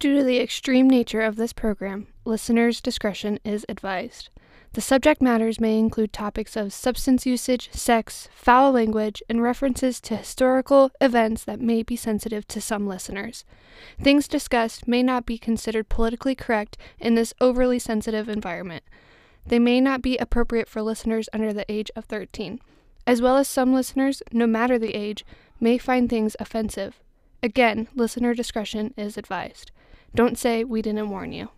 Due to the extreme nature of this program, listeners' discretion is advised. The subject matters may include topics of substance usage, sex, foul language, and references to historical events that may be sensitive to some listeners. Things discussed may not be considered politically correct in this overly sensitive environment. They may not be appropriate for listeners under the age of 13, as well as some listeners, no matter the age, may find things offensive. Again, listener discretion is advised. Don't say we didn't warn you.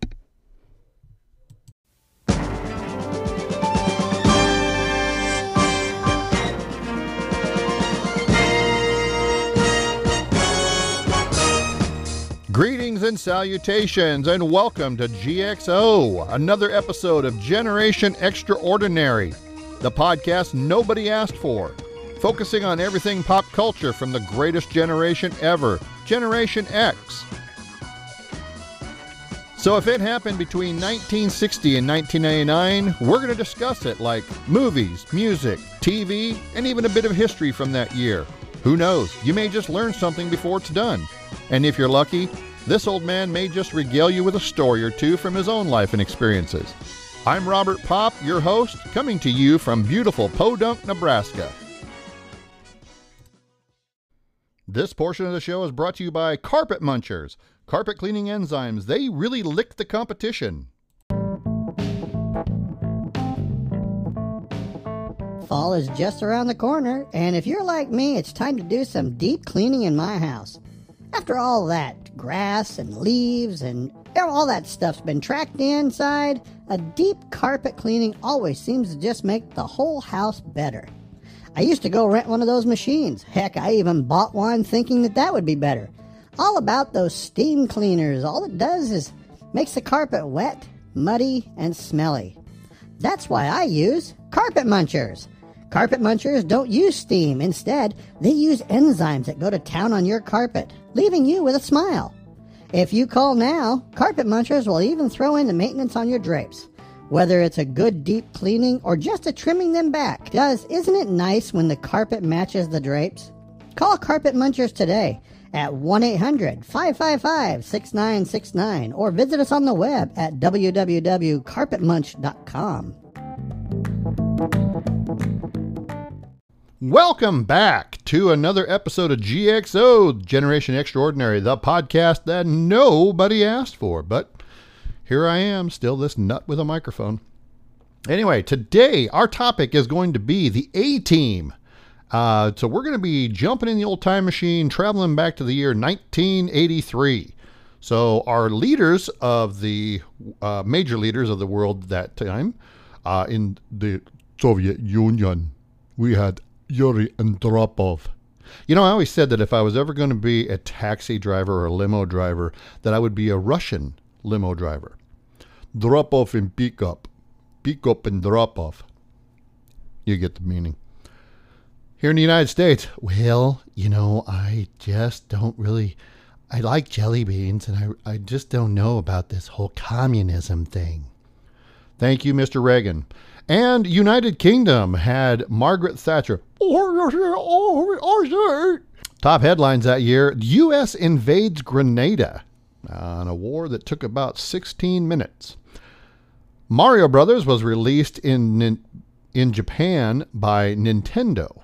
Greetings and salutations, and welcome to GXO, another episode of Generation Extraordinary, the podcast nobody asked for, focusing on everything pop culture from the greatest generation ever, Generation X. So, if it happened between 1960 and 1999, we're going to discuss it like movies, music, TV, and even a bit of history from that year. Who knows? You may just learn something before it's done. And if you're lucky, this old man may just regale you with a story or two from his own life and experiences. I'm Robert Pop, your host, coming to you from beautiful Podunk, Nebraska. This portion of the show is brought to you by Carpet Munchers, carpet cleaning enzymes. They really lick the competition. Fall is just around the corner, and if you're like me, it's time to do some deep cleaning in my house. After all that grass and leaves and all that stuff's been tracked inside, a deep carpet cleaning always seems to just make the whole house better. I used to go rent one of those machines. Heck, I even bought one thinking that that would be better. All about those steam cleaners. All it does is makes the carpet wet, muddy, and smelly. That's why I use carpet munchers. Carpet munchers don't use steam. Instead, they use enzymes that go to town on your carpet, leaving you with a smile. If you call now, carpet munchers will even throw in the maintenance on your drapes. Whether it's a good deep cleaning or just a trimming them back. Does isn't it nice when the carpet matches the drapes? Call Carpet Munchers today at 1 800 555 6969 or visit us on the web at www.carpetmunch.com. Welcome back to another episode of GXO, Generation Extraordinary, the podcast that nobody asked for. But here I am, still this nut with a microphone. Anyway, today our topic is going to be the A Team. Uh, so we're going to be jumping in the old time machine, traveling back to the year 1983. So our leaders of the uh, major leaders of the world that time uh, in the Soviet Union, we had Yuri Andropov. You know, I always said that if I was ever going to be a taxi driver or a limo driver, that I would be a Russian limo driver. Drop off and pick up. Pick up and drop off. You get the meaning. Here in the United States, well, you know, I just don't really. I like jelly beans, and I, I just don't know about this whole communism thing. Thank you, Mr. Reagan. And United Kingdom had Margaret Thatcher. Oh, oh, Top headlines that year U.S. invades Grenada on a war that took about 16 minutes. Mario Brothers was released in, in Japan by Nintendo.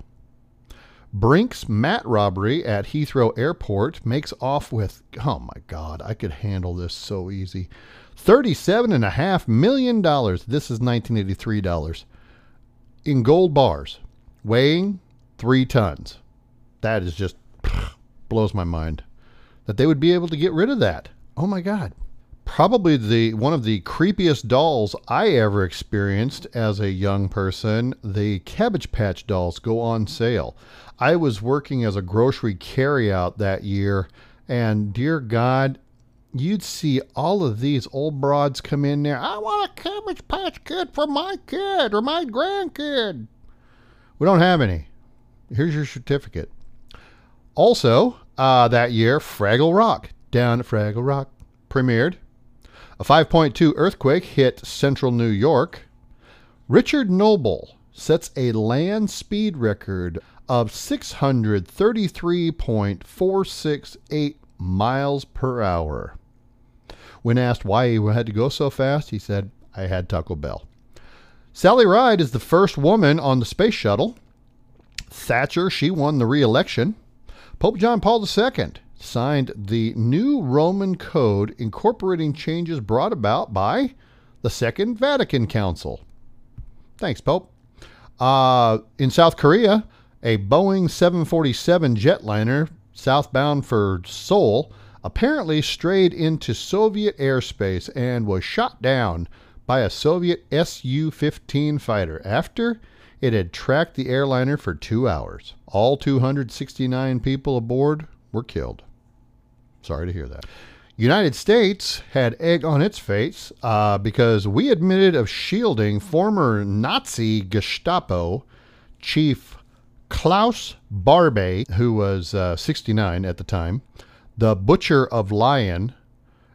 Brink's mat robbery at Heathrow Airport makes off with, oh my God, I could handle this so easy. $37.5 million. This is 1983 dollars. In gold bars, weighing three tons. That is just blows my mind. That they would be able to get rid of that. Oh my God. Probably the one of the creepiest dolls I ever experienced as a young person. The Cabbage Patch dolls go on sale. I was working as a grocery carryout that year, and dear God, you'd see all of these old broads come in there. I want a Cabbage Patch Kid for my kid or my grandkid. We don't have any. Here's your certificate. Also, uh, that year, Fraggle Rock, down at Fraggle Rock, premiered. A 5.2 earthquake hit central New York. Richard Noble sets a land speed record of 633.468 miles per hour. When asked why he had to go so fast, he said, I had Taco Bell. Sally Ride is the first woman on the space shuttle. Thatcher, she won the re election. Pope John Paul II signed the new Roman Code incorporating changes brought about by the Second Vatican Council. Thanks, Pope. Uh, in South Korea, a Boeing 747 jetliner southbound for Seoul apparently strayed into Soviet airspace and was shot down by a Soviet Su 15 fighter after it had tracked the airliner for two hours. All 269 people aboard were killed. Sorry to hear that. United States had egg on its face uh, because we admitted of shielding former Nazi Gestapo chief Klaus Barbie, who was uh, 69 at the time, the butcher of Lyon,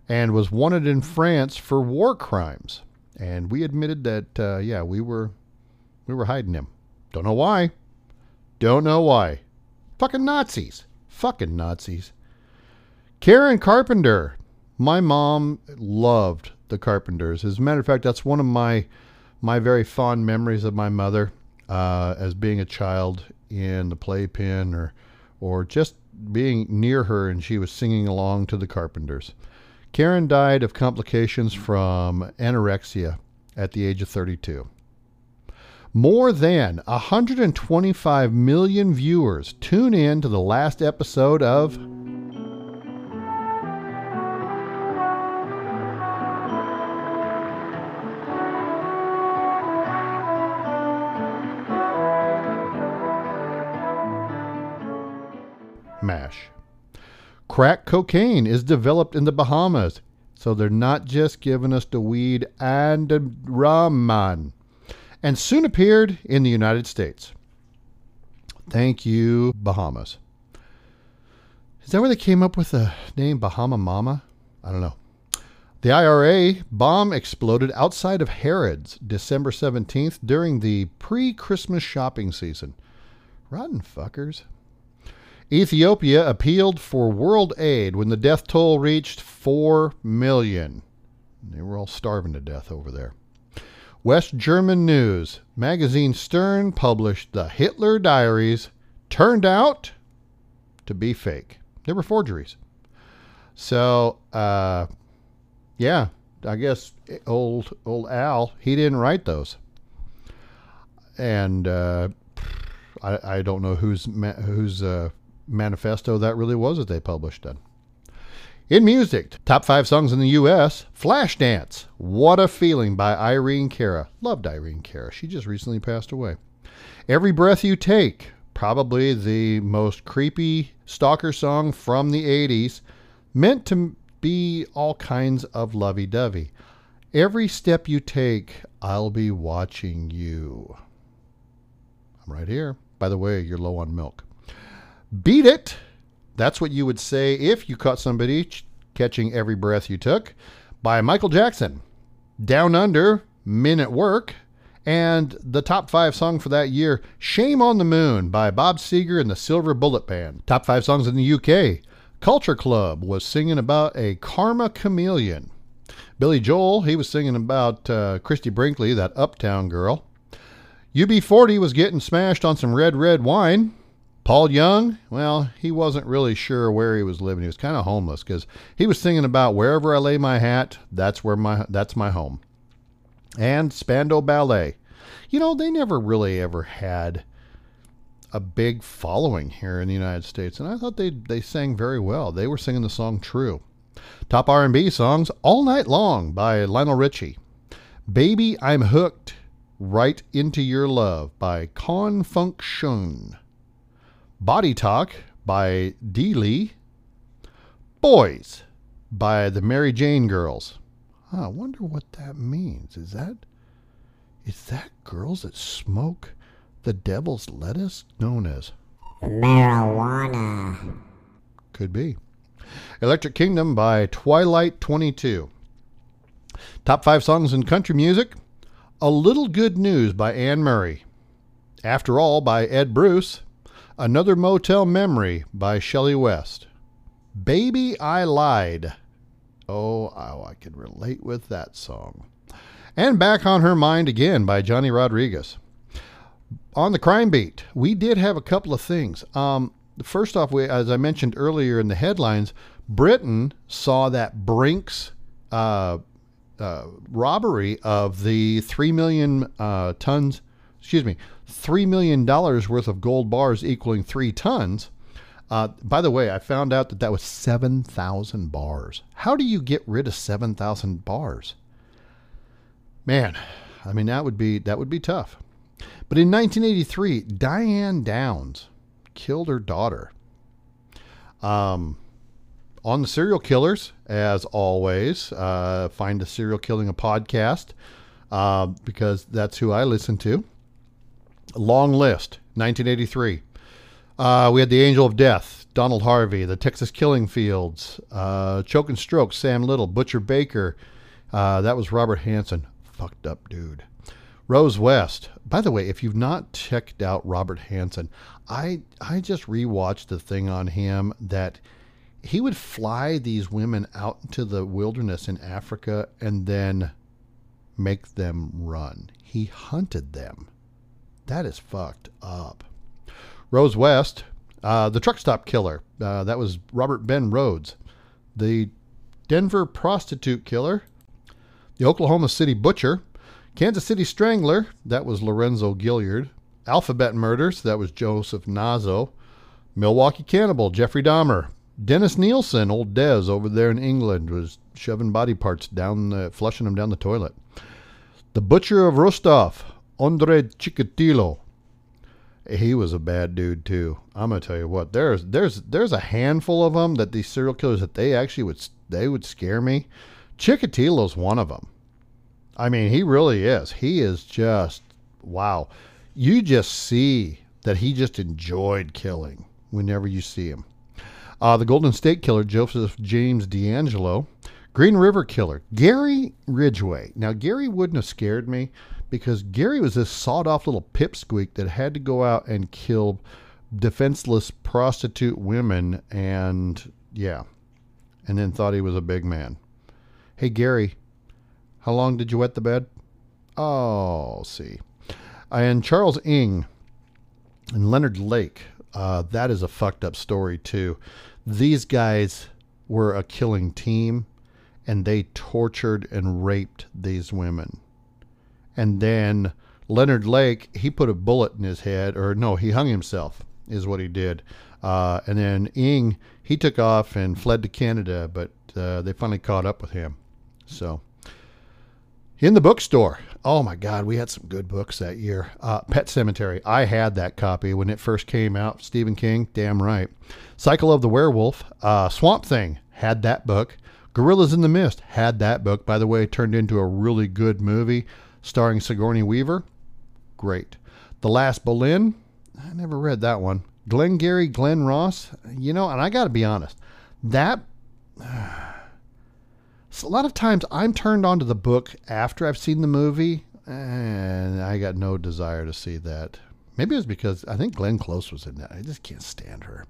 and was wanted in France for war crimes. And we admitted that, uh, yeah, we were we were hiding him. Don't know why. Don't know why. Fucking Nazis. Fucking Nazis. Karen Carpenter. My mom loved the Carpenters. As a matter of fact, that's one of my my very fond memories of my mother uh, as being a child in the playpen or or just being near her and she was singing along to the Carpenters. Karen died of complications from anorexia at the age of 32. More than 125 million viewers tune in to the last episode of Crack cocaine is developed in the Bahamas, so they're not just giving us the weed and the rum, man. And soon appeared in the United States. Thank you, Bahamas. Is that where they came up with the name Bahama Mama? I don't know. The IRA bomb exploded outside of Harrods December 17th during the pre Christmas shopping season. Rotten fuckers. Ethiopia appealed for world aid when the death toll reached 4 million. They were all starving to death over there. West German News magazine Stern published the Hitler Diaries, turned out to be fake. They were forgeries. So, uh, yeah, I guess old old Al he didn't write those, and uh, I I don't know who's whose uh, manifesto that really was that they published then. In music, top five songs in the U.S. Flashdance, What a Feeling by Irene Cara. Loved Irene Cara. She just recently passed away. Every Breath You Take, probably the most creepy stalker song from the 80s, meant to be all kinds of lovey dovey. Every step you take, I'll be watching you. I'm right here. By the way, you're low on milk. Beat It. That's what you would say if you caught somebody ch- catching every breath you took by Michael Jackson. Down Under, Men at Work, and the top five song for that year, Shame on the Moon by Bob Seger and the Silver Bullet Band. Top five songs in the UK, Culture Club was singing about a karma chameleon. Billy Joel, he was singing about uh, Christie Brinkley, that uptown girl. UB40 was getting smashed on some red, red wine. Paul Young, well, he wasn't really sure where he was living. He was kind of homeless because he was singing about wherever I lay my hat, that's where my that's my home. And Spandau Ballet, you know, they never really ever had a big following here in the United States, and I thought they they sang very well. They were singing the song "True." Top R&B songs all night long by Lionel Richie. "Baby, I'm Hooked," "Right into Your Love" by Con Funk Shun. Body Talk by Deele. Boys by the Mary Jane Girls. I wonder what that means. Is that is that girls that smoke the devil's lettuce known as Marijuana. could be. Electric Kingdom by Twilight 22. Top 5 songs in country music. A Little Good News by Anne Murray. After All by Ed Bruce. Another Motel Memory by Shelley West. Baby I Lied. Oh, oh, I can relate with that song. And Back on Her Mind again by Johnny Rodriguez. On the crime beat, we did have a couple of things. Um, first off, we, as I mentioned earlier in the headlines, Britain saw that Brinks uh, uh, robbery of the three million uh, tons, excuse me, three million dollars worth of gold bars equaling three tons. Uh, by the way, I found out that that was seven thousand bars. How do you get rid of seven thousand bars? Man, I mean that would be that would be tough. But in 1983, Diane Downs killed her daughter. Um, on the serial killers, as always, uh, find the serial killing a podcast uh, because that's who I listen to. Long list, 1983. Uh, we had the Angel of Death, Donald Harvey, the Texas Killing Fields, uh, Choke and Stroke, Sam Little, Butcher Baker. Uh, that was Robert Hansen. Fucked up dude. Rose West. By the way, if you've not checked out Robert Hansen, I I just rewatched the thing on him that he would fly these women out into the wilderness in Africa and then make them run. He hunted them. That is fucked up. Rose West, uh, the truck stop killer. Uh, that was Robert Ben Rhodes. The Denver prostitute killer. The Oklahoma City butcher. Kansas City strangler. That was Lorenzo Gilyard. Alphabet murders. That was Joseph Naso. Milwaukee cannibal. Jeffrey Dahmer. Dennis Nilsen, old Dez over there in England, was shoving body parts down, the, flushing them down the toilet. The butcher of Rostov, Andre Chikatilo. He was a bad dude too. I'm gonna tell you what. There's there's there's a handful of them that these serial killers that they actually would they would scare me. Chikatilo's one of them. I mean, he really is. He is just wow. You just see that he just enjoyed killing whenever you see him. Uh, the Golden State Killer, Joseph James DeAngelo. Green River Killer, Gary Ridgway. Now, Gary wouldn't have scared me because Gary was this sawed off little pipsqueak that had to go out and kill defenseless prostitute women and, yeah, and then thought he was a big man. Hey, Gary, how long did you wet the bed? Oh, see. And Charles Ng and Leonard Lake. Uh, that is a fucked up story, too. These guys were a killing team and they tortured and raped these women. And then Leonard Lake, he put a bullet in his head, or no, he hung himself, is what he did. Uh, and then Ng, he took off and fled to Canada, but uh, they finally caught up with him. So, in the bookstore, oh my God, we had some good books that year. Uh, Pet Sematary, I had that copy when it first came out. Stephen King, damn right. Cycle of the Werewolf, uh, Swamp Thing, had that book. Gorillas in the Mist had that book. By the way, turned into a really good movie starring Sigourney Weaver. Great. The Last Boleyn. I never read that one. Glengarry Glen Ross. You know, and I got to be honest, that. So a lot of times I'm turned on to the book after I've seen the movie, and I got no desire to see that. Maybe it was because I think Glenn Close was in that. I just can't stand her.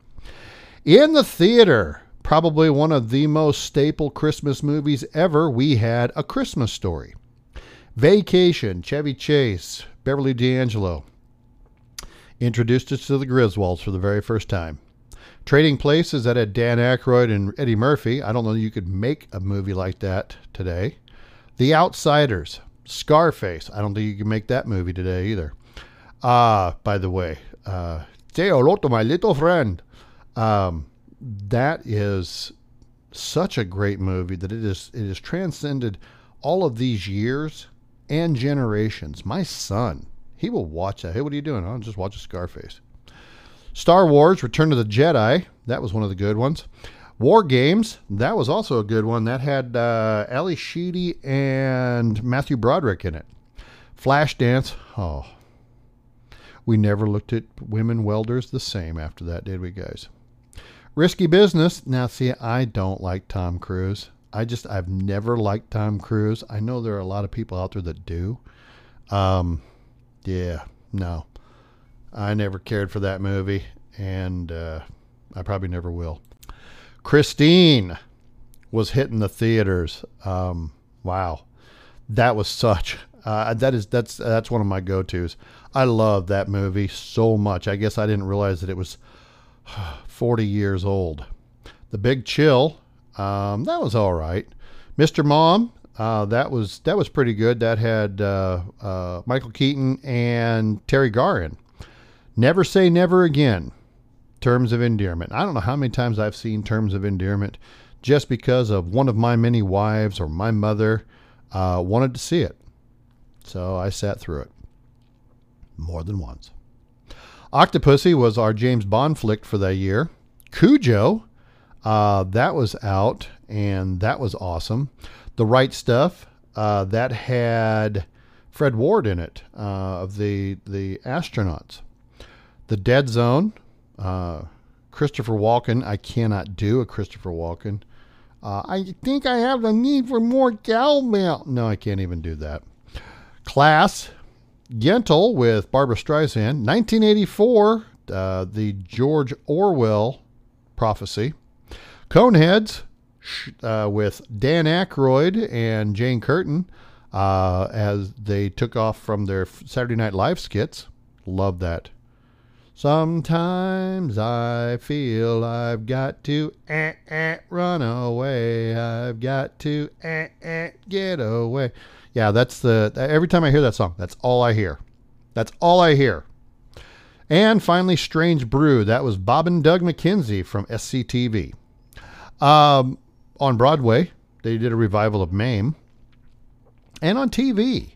In the theater, probably one of the most staple Christmas movies ever, we had A Christmas Story. Vacation, Chevy Chase, Beverly D'Angelo introduced us to the Griswolds for the very first time. Trading Places that had Dan Aykroyd and Eddie Murphy. I don't know you could make a movie like that today. The Outsiders, Scarface. I don't think you can make that movie today either. Ah, uh, by the way, uh, say hello to my little friend. Um, that is such a great movie that it is it has transcended all of these years and generations. My son, he will watch that. Hey, what are you doing? I'll just watch a Scarface. Star Wars: Return of the Jedi. That was one of the good ones. War Games. That was also a good one. That had uh, Ally Sheedy and Matthew Broderick in it. Flashdance. Oh, we never looked at women welders the same after that, did we, guys? Risky Business. Now, see, I don't like Tom Cruise. I just, I've never liked Tom Cruise. I know there are a lot of people out there that do. Um, yeah, no. I never cared for that movie, and uh, I probably never will. Christine. was hitting the theaters. Um, wow, that was such. Uh, that is that's that's one of my go-tos. I love that movie so much. I guess I didn't realize that it was 40 years old. The Big Chill, um, that was all right. Mr. Mom, uh, that was that was pretty good. That had uh, uh, Michael Keaton and Teri Garr. Never say never again. Terms of endearment. I don't know how many times I've seen terms of endearment just because of one of my many wives or my mother uh, wanted to see it. So I sat through it more than once. Octopussy was our James Bond flick for that year. Cujo, uh, that was out and that was awesome. The Right Stuff, uh, that had Fred Ward in it uh, of the the astronauts. The Dead Zone, uh, Christopher Walken. I cannot do a Christopher Walken. Uh, I think I have the need for more cowbell. No, I can't even do that. Class, Yentl with Barbara Streisand. 1984, uh, the George Orwell prophecy. Coneheads uh, with Dan Aykroyd and Jane Curtin uh, as they took off from their Saturday Night Live skits. Love that. Sometimes I feel I've got to eh, eh, run away. I've got to eh, eh, get away. Yeah, that's the every time I hear that song, that's all I hear. That's all I hear. And finally, Strange Brew. That was Bob and Doug McKenzie from SCTV. Um, on Broadway, they did a revival of Mame. And on TV,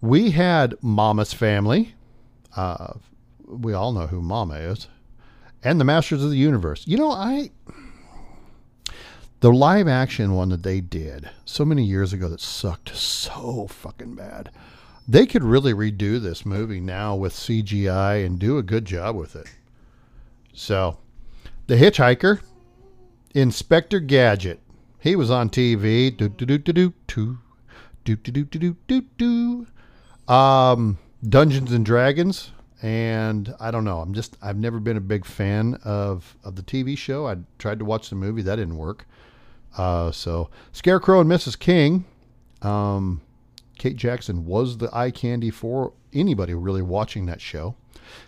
we had Mama's Family. Uh, we all know who Mama is. And the Masters of the Universe. You know, I. The live action one that they did so many years ago that sucked so fucking bad. They could really redo this movie now with CGI and do a good job with it. So, The Hitchhiker, Inspector Gadget. He was on TV. Do do do do do do do do do do do do. Um, Dungeons and Dragons, and I don't know. I'm just I've never been a big fan of of the TV show. I tried to watch the movie, that didn't work. Uh, so Scarecrow and Mrs. King. Um, Kate Jackson was the eye candy for anybody really watching that show.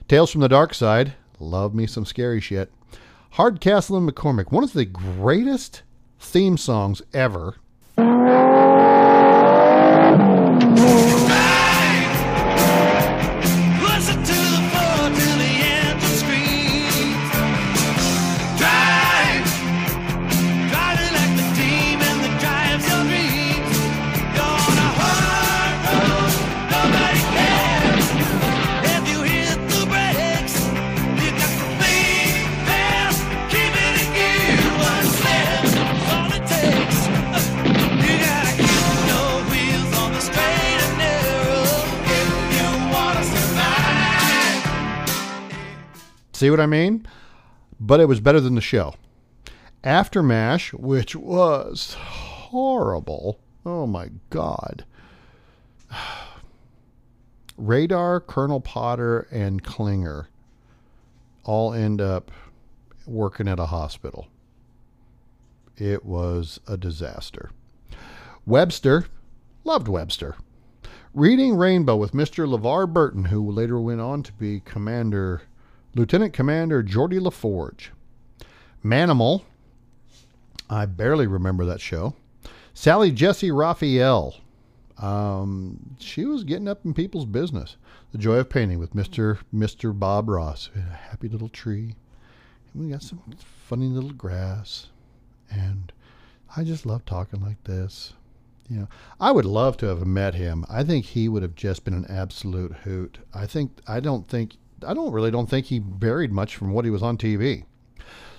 Tales from the Dark Side. Love me some scary shit. Hardcastle and McCormick, one of the greatest theme songs ever. See what I mean? But it was better than the show. After MASH, which was horrible. Oh my God. Radar, Colonel Potter, and Klinger all end up working at a hospital. It was a disaster. Webster, loved Webster. Reading Rainbow with Mr. LeVar Burton, who later went on to be Commander Lieutenant Commander Geordi LaForge. Manimal. I barely remember that show. Sally Jessy Raphael. Um, she was getting up in people's business. The Joy of Painting with Mr. Mr. Bob Ross. A happy little tree. And we got some funny little grass. And I just love talking like this. You know, I would love to have met him. I think he would have just been an absolute hoot. I think I don't think I don't really don't think he varied much from what he was on TV.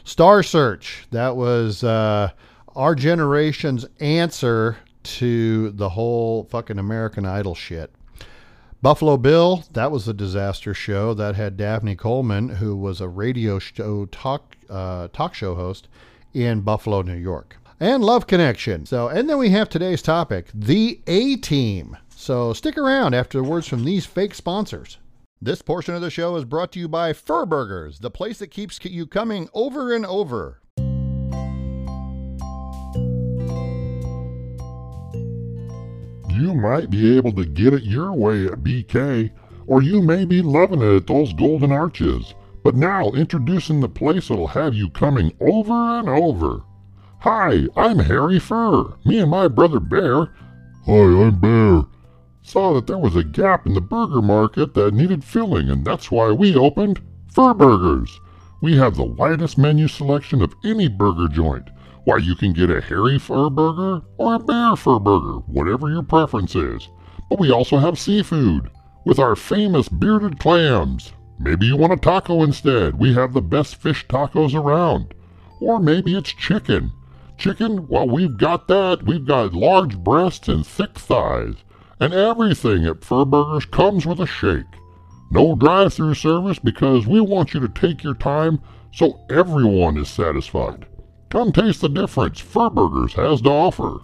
Star Search, that was uh, our generation's answer to the whole fucking American Idol shit. Buffalo Bill, that was a disaster show that had Dabney Coleman, who was a radio show talk uh, talk show host in Buffalo, New York. And Love Connection. So, and then we have today's topic, the A Team. So stick around after words from these fake sponsors. This portion of the show is brought to you by Fur Burgers, the place that keeps you coming over and over. You might be able to get it your way at BK, or you may be loving it at those golden arches. But now, introducing the place that'll have you coming over and over. Hi, I'm Harry Fur. Me and my brother Bear. Hi, I'm Bear. Saw that there was a gap in the burger market that needed filling, and that's why we opened Fur Burgers. We have the widest menu selection of any burger joint. Why, you can get a hairy fur burger or a bear fur burger, whatever your preference is. But we also have seafood with our famous bearded clams. Maybe you want a taco instead. We have the best fish tacos around. Or maybe it's chicken. Chicken, well, we've got that. We've got large breasts and thick thighs. And everything at Fur Burgers comes with a shake. No drive through service because we want you to take your time so everyone is satisfied. Come taste the difference Fur Burgers has to offer.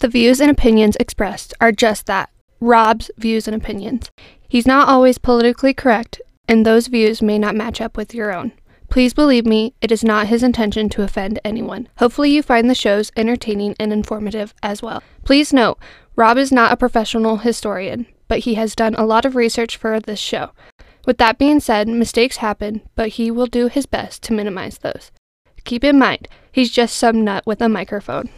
The views and opinions expressed are just that Rob's views and opinions. He's not always politically correct, and those views may not match up with your own. Please believe me, it is not his intention to offend anyone. Hopefully, you find the shows entertaining and informative as well. Please note, Rob is not a professional historian, but he has done a lot of research for this show. With that being said, mistakes happen, but he will do his best to minimize those. Keep in mind, he's just some nut with a microphone.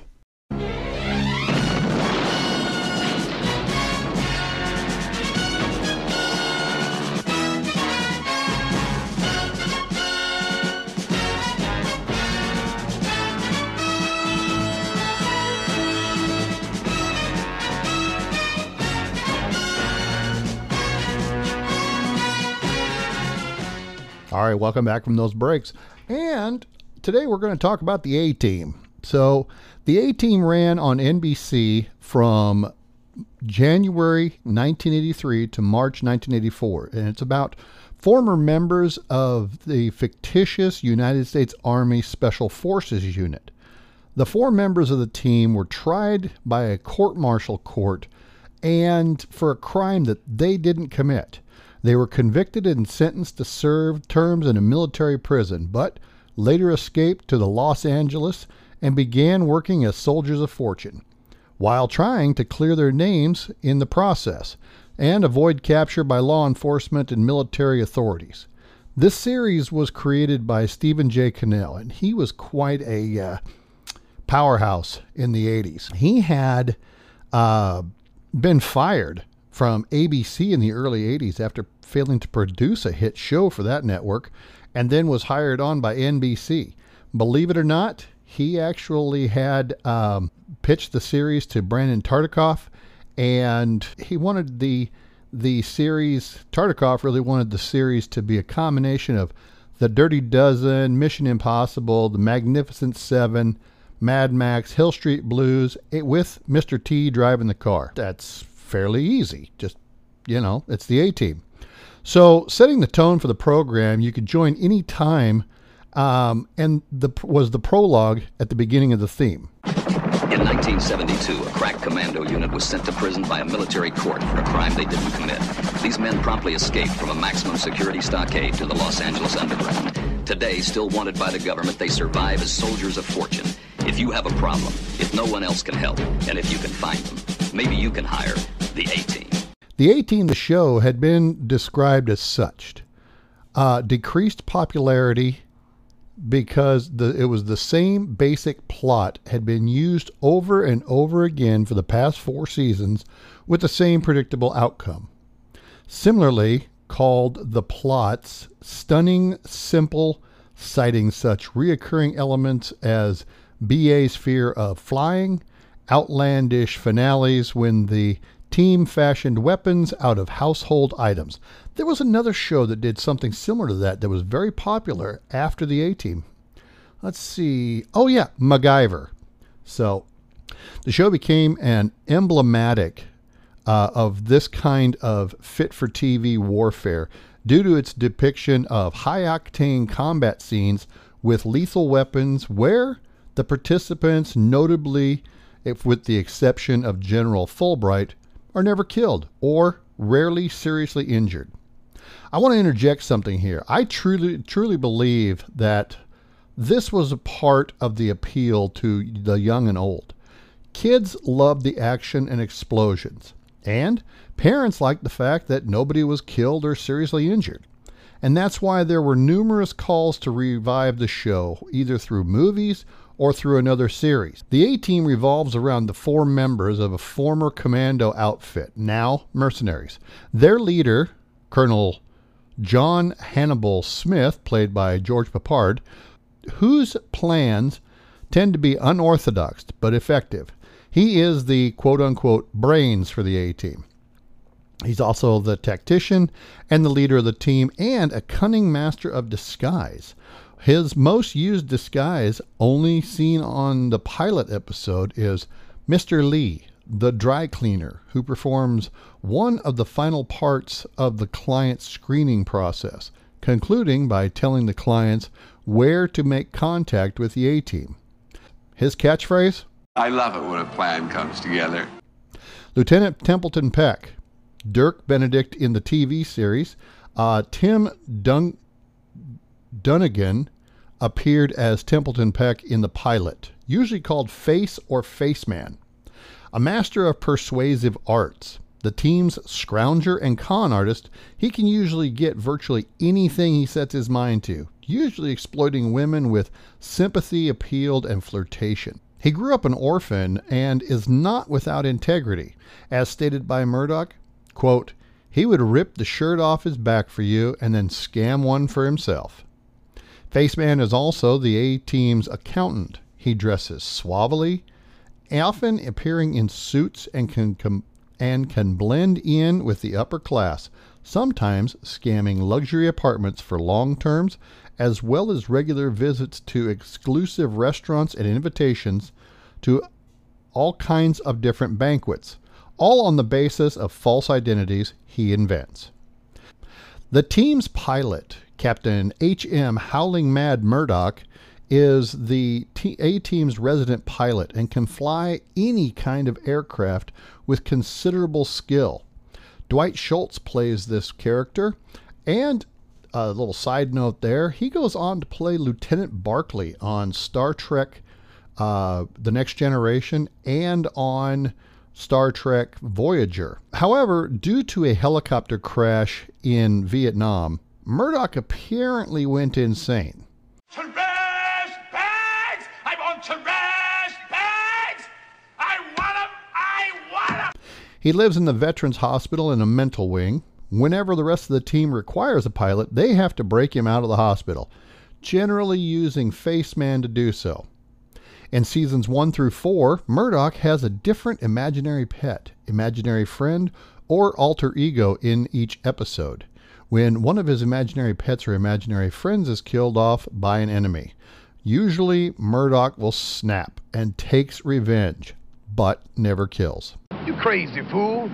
All right, welcome back from those breaks. And today we're going to talk about the A Team. So, the A Team ran on NBC from January 1983 to March 1984, and it's about former members of the fictitious United States Army Special Forces Unit. The four members of the team were tried by a court martial court and for a crime that they didn't commit. They were convicted and sentenced to serve terms in a military prison, but later escaped to the Los Angeles and began working as soldiers of fortune, while trying to clear their names in the process and avoid capture by law enforcement and military authorities. This series was created by Stephen J. Cannell, and he was quite a uh, powerhouse in the 80s. He had uh, been fired from ABC in the early 80s after failing to produce a hit show for that network and then was hired on by NBC. Believe it or not, he actually had um, pitched the series to Brandon Tartikoff and he wanted the the series Tartikoff really wanted the series to be a combination of The Dirty Dozen, Mission Impossible, The Magnificent 7, Mad Max, Hill Street Blues eh, with Mr. T driving the car. That's fairly easy. Just, you know, it's the A team. So, setting the tone for the program, you could join any time, um, and the was the prologue at the beginning of the theme. In 1972, a crack commando unit was sent to prison by a military court for a crime they didn't commit. These men promptly escaped from a maximum security stockade to the Los Angeles underground. Today, still wanted by the government, they survive as soldiers of fortune. If you have a problem, if no one else can help, and if you can find them, maybe you can hire the A team. The A team, the show, had been described as such uh, decreased popularity because the, it was the same basic plot had been used over and over again for the past four seasons with the same predictable outcome. Similarly, called the plots, stunning, simple, citing such reoccurring elements as BA's fear of flying, outlandish finales when the team fashioned weapons out of household items. There was another show that did something similar to that that was very popular after the A Team. Let's see. Oh, yeah, MacGyver. So the show became an emblematic uh, of this kind of fit for TV warfare due to its depiction of high octane combat scenes with lethal weapons where the participants, notably, if with the exception of General Fulbright, are never killed or rarely seriously injured. I want to interject something here. I truly truly believe that This was a part of the appeal to the young and old. Kids loved the action and explosions, and parents liked the fact that nobody was killed or seriously injured. And that's why there were numerous calls to revive the show, either through movies or through another series. The A Team revolves around the four members of a former commando outfit, now mercenaries. Their leader, Colonel John Hannibal Smith, played by George Peppard, whose plans tend to be unorthodox but effective. He is the quote unquote brains for the A team. He's also the tactician and the leader of the team and a cunning master of disguise. His most used disguise, only seen on the pilot episode, is Mr. Lee, the dry cleaner, who performs one of the final parts of the client's screening process, concluding by telling the clients where to make contact with the A team. His catchphrase I love it when a plan comes together. Lieutenant Templeton Peck, Dirk Benedict in the TV series, uh, Tim Dun- Dunigan appeared as Templeton Peck in the pilot, usually called Face or Faceman. A master of persuasive arts, the team's scrounger and con artist, he can usually get virtually anything he sets his mind to, usually exploiting women with sympathy, appeal, and flirtation. He grew up an orphan and is not without integrity. As stated by Murdock, quote, he would rip the shirt off his back for you and then scam one for himself. Faceman is also the A team's accountant. He dresses suavely, often appearing in suits and can com- and can blend in with the upper class, sometimes scamming luxury apartments for long terms as well as regular visits to exclusive restaurants and invitations to all kinds of different banquets, all on the basis of false identities he invents. The team's pilot, Captain H.M. Howling Mad Murdock, is the T- A team's resident pilot and can fly any kind of aircraft with considerable skill. Dwight Schultz plays this character, and a little side note there, he goes on to play Lieutenant Barclay on Star Trek uh, The Next Generation and on Star Trek Voyager. However, due to a helicopter crash in Vietnam, Murdock apparently went insane. Trash bags! I want trash bags! I want them! I want them! He lives in the Veterans Hospital in a mental wing. Whenever the rest of the team requires a pilot, they have to break him out of the hospital, generally using Faceman to do so. In seasons 1 through 4, Murdock has a different imaginary pet, imaginary friend, or alter ego in each episode. When one of his imaginary pets or imaginary friends is killed off by an enemy, usually Murdock will snap and takes revenge, but never kills. You crazy fool!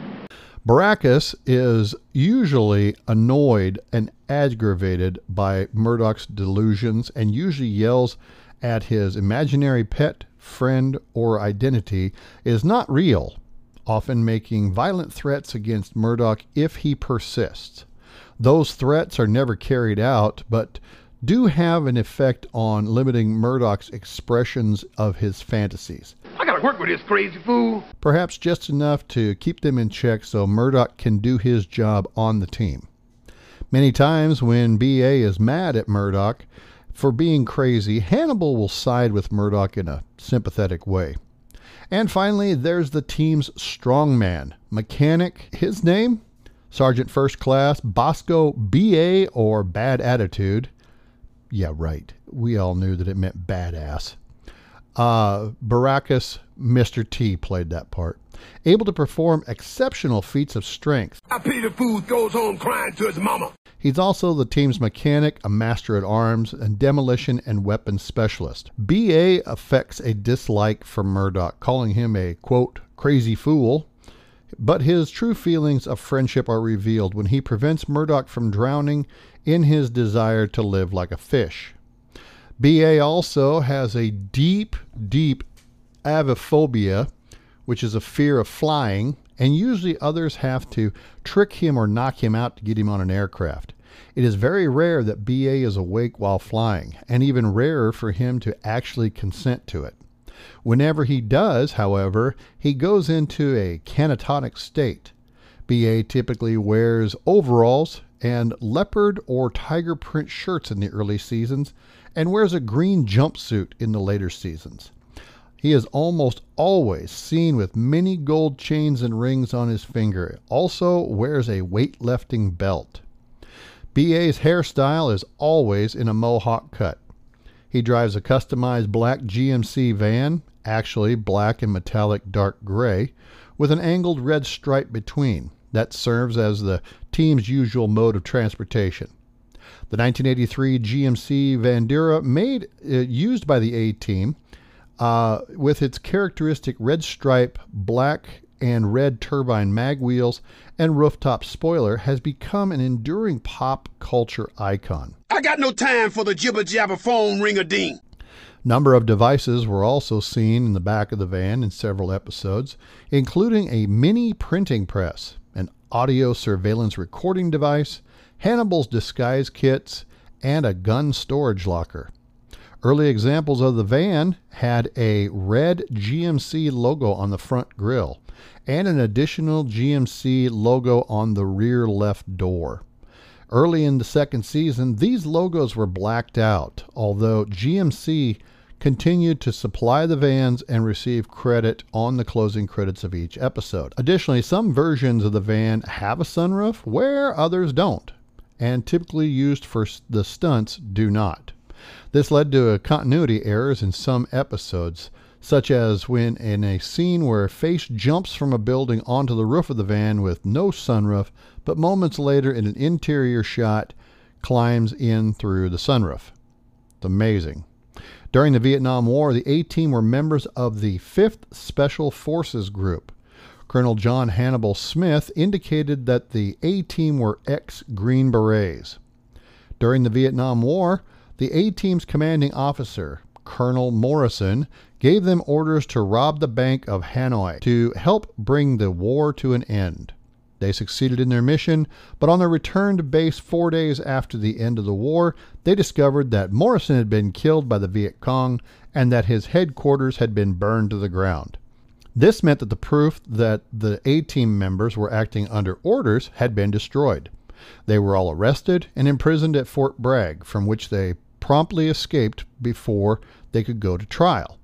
Baracus is usually annoyed and aggravated by Murdock's delusions and usually yells at his imaginary pet, friend, or identity is not real, often making violent threats against Murdock if he persists. Those threats are never carried out, but do have an effect on limiting Murdock's expressions of his fantasies. I gotta work with this crazy fool! Perhaps just enough to keep them in check so Murdock can do his job on the team. Many times when BA is mad at Murdock for being crazy, Hannibal will side with Murdock in a sympathetic way. And finally, there's the team's strongman, mechanic. His name? Sergeant First Class Bosco BA or Bad Attitude. Yeah, right. We all knew that it meant badass. Uh, Baracus, Mr. T played that part. Able to perform exceptional feats of strength. I pity the fool goes home crying to his mama. He's also the team's mechanic, a master at arms, and demolition and weapons specialist. BA affects a dislike for Murdock, calling him a, quote, crazy fool. But his true feelings of friendship are revealed when he prevents Murdock from drowning in his desire to live like a fish. BA also has a deep, deep aviophobia, which is a fear of flying, and usually others have to trick him or knock him out to get him on an aircraft. It is very rare that BA is awake while flying, and even rarer for him to actually consent to it. Whenever he does, however, he goes into a canatonic state. BA typically wears overalls and leopard or tiger print shirts in the early seasons and wears a green jumpsuit in the later seasons. He is almost always seen with many gold chains and rings on his finger. Also wears a weightlifting belt. BA's hairstyle is always in a mohawk cut. He drives a customized black GMC van, actually black and metallic dark gray, with an angled red stripe between. That serves as the team's usual mode of transportation. The 1983 GMC Vandura, made uh, used by the A team, uh, with its characteristic red stripe, black and red turbine mag wheels, and rooftop spoiler, has become an enduring pop culture icon. I got no time for the jibber jabber phone ring a ding. Number of devices were also seen in the back of the van in several episodes, including a mini printing press, an audio surveillance recording device, Hannibal's disguise kits, and a gun storage locker. Early examples of the van had a red GMC logo on the front grille and an additional GMC logo on the rear left door. Early in the second season, these logos were blacked out, although GMC continued to supply the vans and receive credit on the closing credits of each episode. Additionally, some versions of the van have a sunroof where others don't, and typically used for the stunts do not. This led to continuity errors in some episodes, such as when in a scene where a Face jumps from a building onto the roof of the van with no sunroof, but moments later in an interior shot climbs in through the sunroof. It's amazing. During the Vietnam War, the A Team were members of the 5th Special Forces Group. Colonel John Hannibal Smith indicated that the A Team were ex Green Berets. During the Vietnam War, the A Team's commanding officer, Colonel Morrison, gave them orders to rob the Bank of Hanoi to help bring the war to an end. They succeeded in their mission, but on their return to base four days after the end of the war, they discovered that Morrison had been killed by the Viet Cong and that his headquarters had been burned to the ground. This meant that the proof that the A team members were acting under orders had been destroyed. They were all arrested and imprisoned at Fort Bragg, from which they promptly escaped before they could go to trial.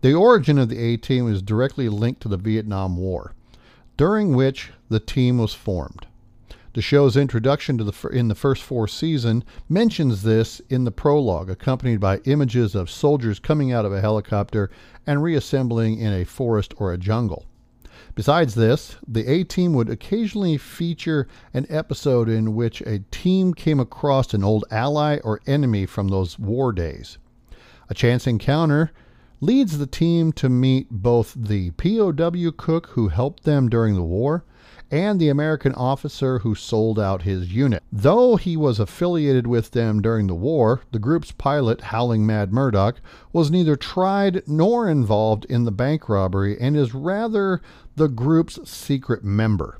The origin of the A team is directly linked to the Vietnam War during which the team was formed. The show's introduction to the in the first four season mentions this in the prologue, accompanied by images of soldiers coming out of a helicopter and reassembling in a forest or a jungle. Besides this, the A Team would occasionally feature an episode in which a team came across an old ally or enemy from those war days. A chance encounter leads the team to meet both the POW cook who helped them during the war and the American officer who sold out his unit. Though he was affiliated with them during the war, the group's pilot, Howling Mad Murdock, was neither tried nor involved in the bank robbery and is rather the group's secret member.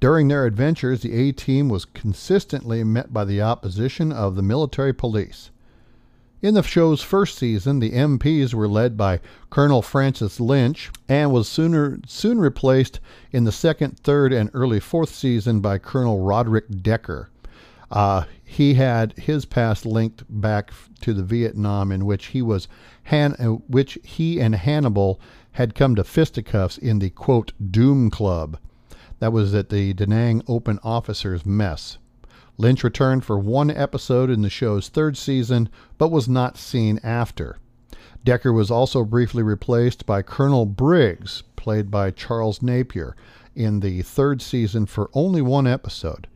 During their adventures, the A team was consistently met by the opposition of the military police. In the show's first season, the MPs were led by Colonel Francis Lynch and was sooner, soon replaced in the second, third, and early fourth season by Colonel Roderick Decker. Uh, he had his past linked back to the Vietnam, in which he was Han- uh, which he and Hannibal had come to fisticuffs in the quote Doom Club. That was at the Da Nang Open Officers Mess. Lynch returned for one episode in the show's third season, but was not seen after. Decker was also briefly replaced by Colonel Briggs, played by Charles Napier, in the third season for only one episode.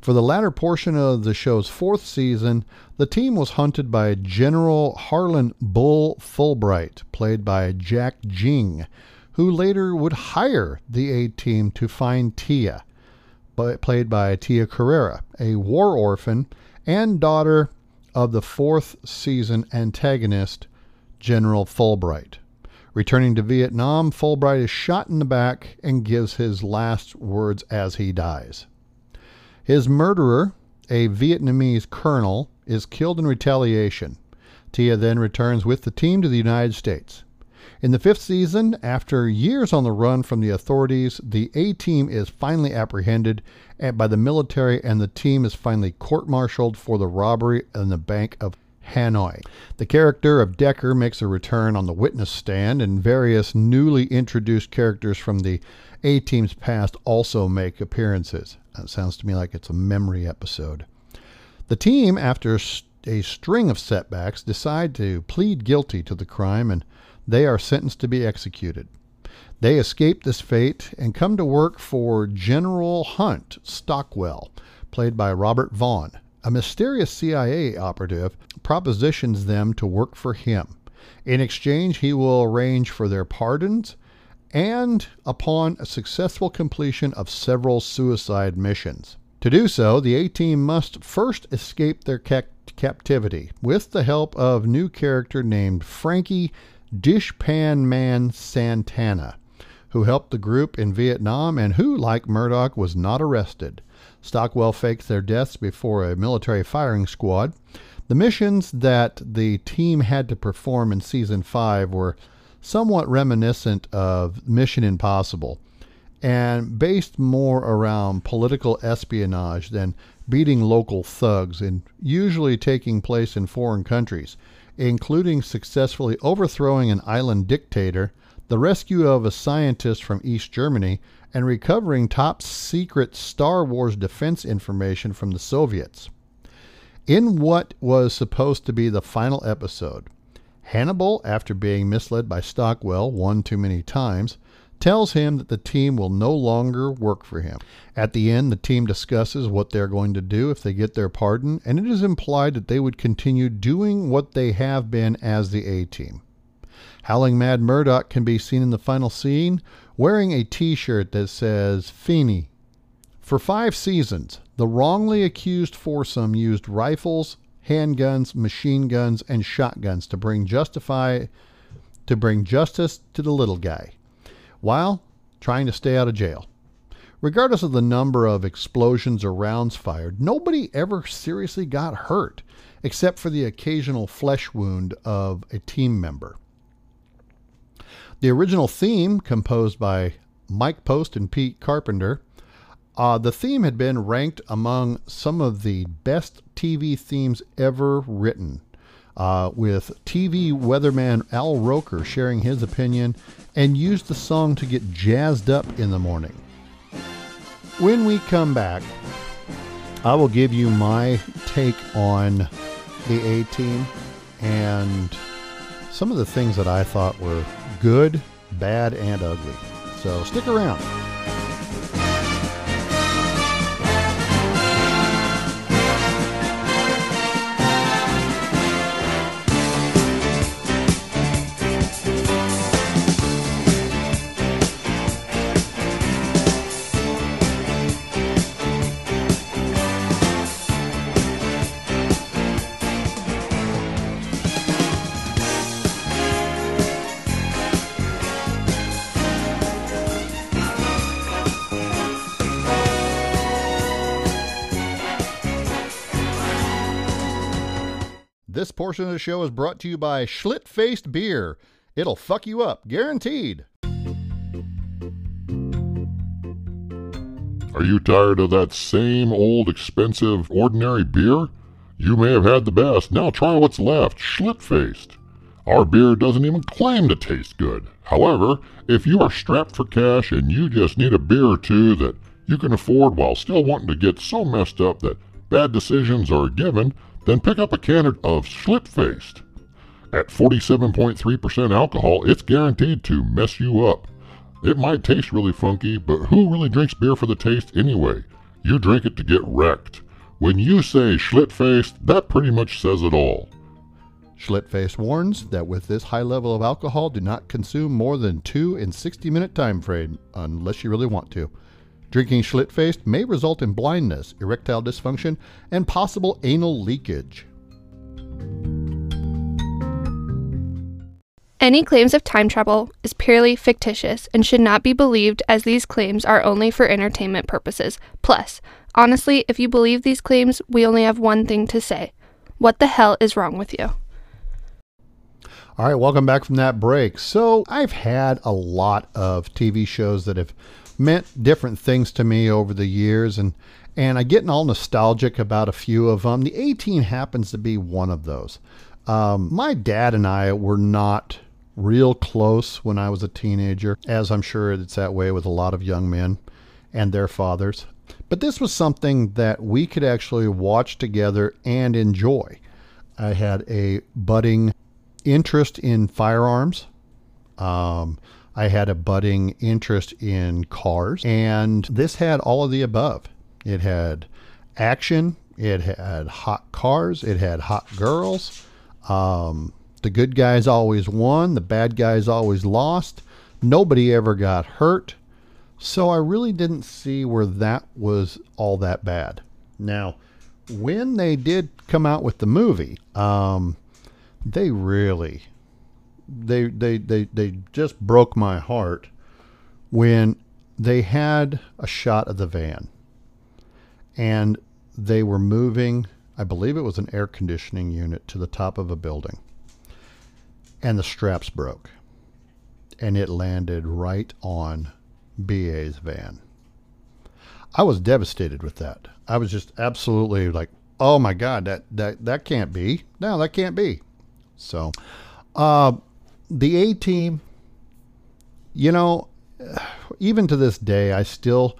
For the latter portion of the show's fourth season, the team was hunted by General Harlan Bull Fulbright, played by Jack Ging, who later would hire the A team to find Tia played by Tia Carrere, a war orphan and daughter of the fourth season antagonist, General Fulbright. Returning to Vietnam, Fulbright is shot in the back and gives his last words as he dies. His murderer, a Vietnamese colonel, is killed in retaliation. Tia then returns with the team to the United States. In the fifth season, after years on the run from the authorities, the A team is finally apprehended by the military and the team is finally court martialed for the robbery in the Bank of Hanoi. The character of Decker makes a return on the witness stand, and various newly introduced characters from the A team's past also make appearances. That sounds to me like it's a memory episode. The team, after a string of setbacks, decide to plead guilty to the crime and they are sentenced to be executed. They escape this fate and come to work for General Hunt Stockwell, played by Robert Vaughn. A mysterious CIA operative propositions them to work for him. In exchange, he will arrange for their pardons and upon a successful completion of several suicide missions. To do so, the A team must first escape their ca- captivity with the help of new character named Frankie Dishpan Man Santana, who helped the group in Vietnam and who, like Murdock, was not arrested. Stockwell faked their deaths before a military firing squad. The missions that the team had to perform in season 5 were somewhat reminiscent of Mission Impossible and based more around political espionage than beating local thugs and usually taking place in foreign countries including successfully overthrowing an island dictator, the rescue of a scientist from East Germany, and recovering top secret Star Wars defense information from the Soviets. In what was supposed to be the final episode, Hannibal, after being misled by Stockwell one too many times, tells him that the team will no longer work for him. At the end, the team discusses what they're going to do if they get their pardon, and it is implied that they would continue doing what they have been as the A team. Howling Mad Murdock can be seen in the final scene wearing a t shirt that says Fini. For five seasons, the wrongly accused foursome used rifles, handguns, machine guns, and shotguns to bring justify to bring justice to the little guy while trying to stay out of jail. Regardless of the number of explosions or rounds fired, nobody ever seriously got hurt, except for the occasional flesh wound of a team member. The original theme, composed by Mike Post and Pete Carpenter, uh, the theme had been ranked among some of the best TV themes ever written uh, with TV weatherman Al Roker sharing his opinion and used the song to get jazzed up in the morning. When we come back, I will give you my take on the A team and some of the things that I thought were good, bad, and ugly. So stick around. Portion of the show is brought to you by Schlitt Faced Beer. It'll fuck you up, guaranteed. Are you tired of that same old expensive ordinary beer? You may have had the best. Now try what's left, Schlitt Faced. Our beer doesn't even claim to taste good. However, if you are strapped for cash and you just need a beer or two that you can afford while still wanting to get so messed up that bad decisions are given, then pick up a can of Schlitt-Faced. At 47.3% alcohol, it's guaranteed to mess you up. It might taste really funky, but who really drinks beer for the taste anyway? You drink it to get wrecked. When you say Schlitt-Faced, that pretty much says it all. Schlitt-Faced warns that with this high level of alcohol, do not consume more than two in 60 minute time frame unless you really want to. Drinking Schlitt-Faced may result in blindness, erectile dysfunction, and possible anal leakage. Any claims of time travel is purely fictitious and should not be believed as these claims are only for entertainment purposes. Plus, Honestly, if you believe these claims, we only have one thing to say. What the hell is wrong with you? All right, welcome back from that break. So, I've had a lot of TV shows that have meant different things to me over the years, and and I get all nostalgic about a few of them. The A Team happens to be one of those. Um, my dad and I were not real close when I was a teenager, as I'm sure it's that way with a lot of young men and their fathers. But this was something that we could actually watch together and enjoy. I had a budding interest in firearms. Um, I had a budding interest in cars, and this had all of the above. It had action, it had hot cars, it had hot girls. Um, the good guys always won, the bad guys always lost. Nobody ever got hurt. So I really didn't see where that was all that bad. Now, when they did come out with the movie, um, they really they they they they just broke my heart when they had a shot of the van and they were moving I believe it was an air conditioning unit to the top of a building and the straps broke and it landed right on BA's van. I was devastated with that. I was just absolutely like, "Oh my god, that that that can't be. No, that can't be." So, uh, the A team, you know, even to this day, I still,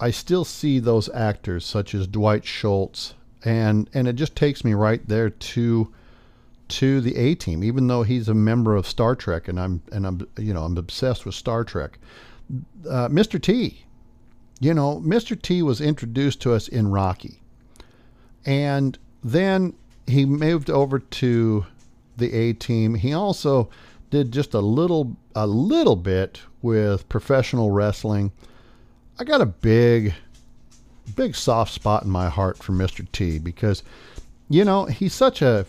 I still see those actors such as Dwight Schultz, and and it just takes me right there to, to the A team. Even though he's a member of Star Trek, and I'm and I'm you know I'm obsessed with Star Trek. Uh, Mr. T, you know, Mr. T was introduced to us in Rocky, and then he moved over to the A team. He also did just a little a little bit with professional wrestling. I got a big big soft spot in my heart for Mr. T because you know, he's such a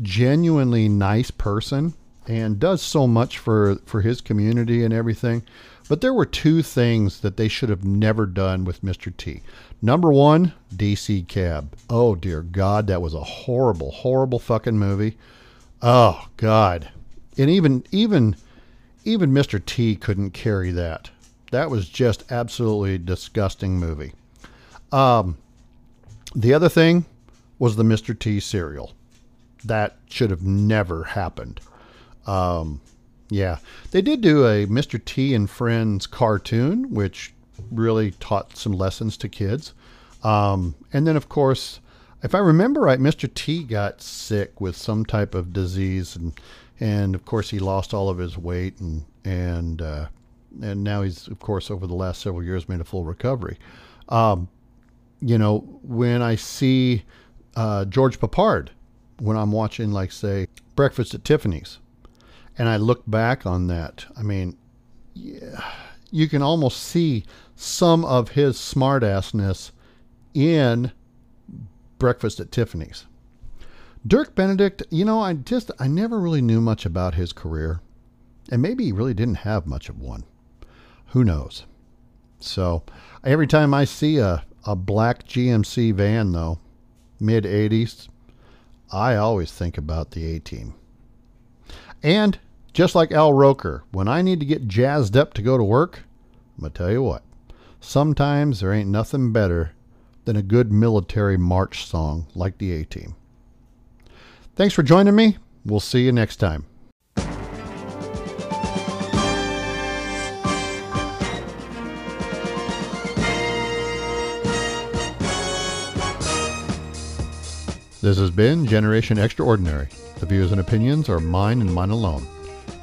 genuinely nice person and does so much for for his community and everything. But there were two things that they should have never done with Mr. T. Number one, DC Cab. Oh dear God, that was a horrible, horrible fucking movie. Oh God, and even even even Mr. T couldn't carry that. That was just absolutely disgusting movie. Um, the other thing was the Mr. T cereal. That should have never happened. Um, yeah, they did do a Mr. T and Friends cartoon, which really taught some lessons to kids. Um, and then, of course, if I remember right, Mr. T got sick with some type of disease, and and of course he lost all of his weight, and and uh, and now he's of course over the last several years made a full recovery. Um, you know, when I see uh, George Peppard, when I'm watching like say Breakfast at Tiffany's, and I look back on that, I mean, yeah, you can almost see some of his smartassness in breakfast at Tiffany's. Dirk Benedict, you know, I just I never really knew much about his career. And maybe he really didn't have much of one. Who knows? So, every time I see a, a black GMC van though, mid 80s, I always think about the A team. And just like Al Roker, when I need to get jazzed up to go to work, I'm to tell you what, sometimes there ain't nothing better than a good military march song like the A Team. Thanks for joining me. We'll see you next time. This has been Generation Extraordinary. The views and opinions are mine and mine alone.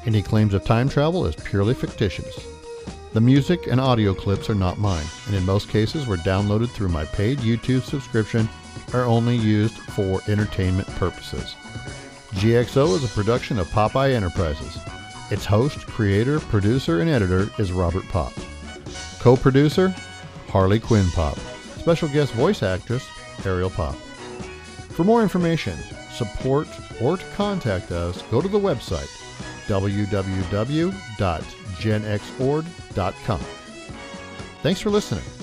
Any claims of time travel is purely fictitious. The music and audio clips are not mine, and in most cases were downloaded through my paid YouTube subscription are only used for entertainment purposes. GXO is a production of Popeye Enterprises. Its host, creator, producer, and editor is Robert Pop. Co-producer, Harley Quinn Pop. Special guest voice actress, Ariel Pop. For more information, support, or to contact us, go to the website www Thanks for listening.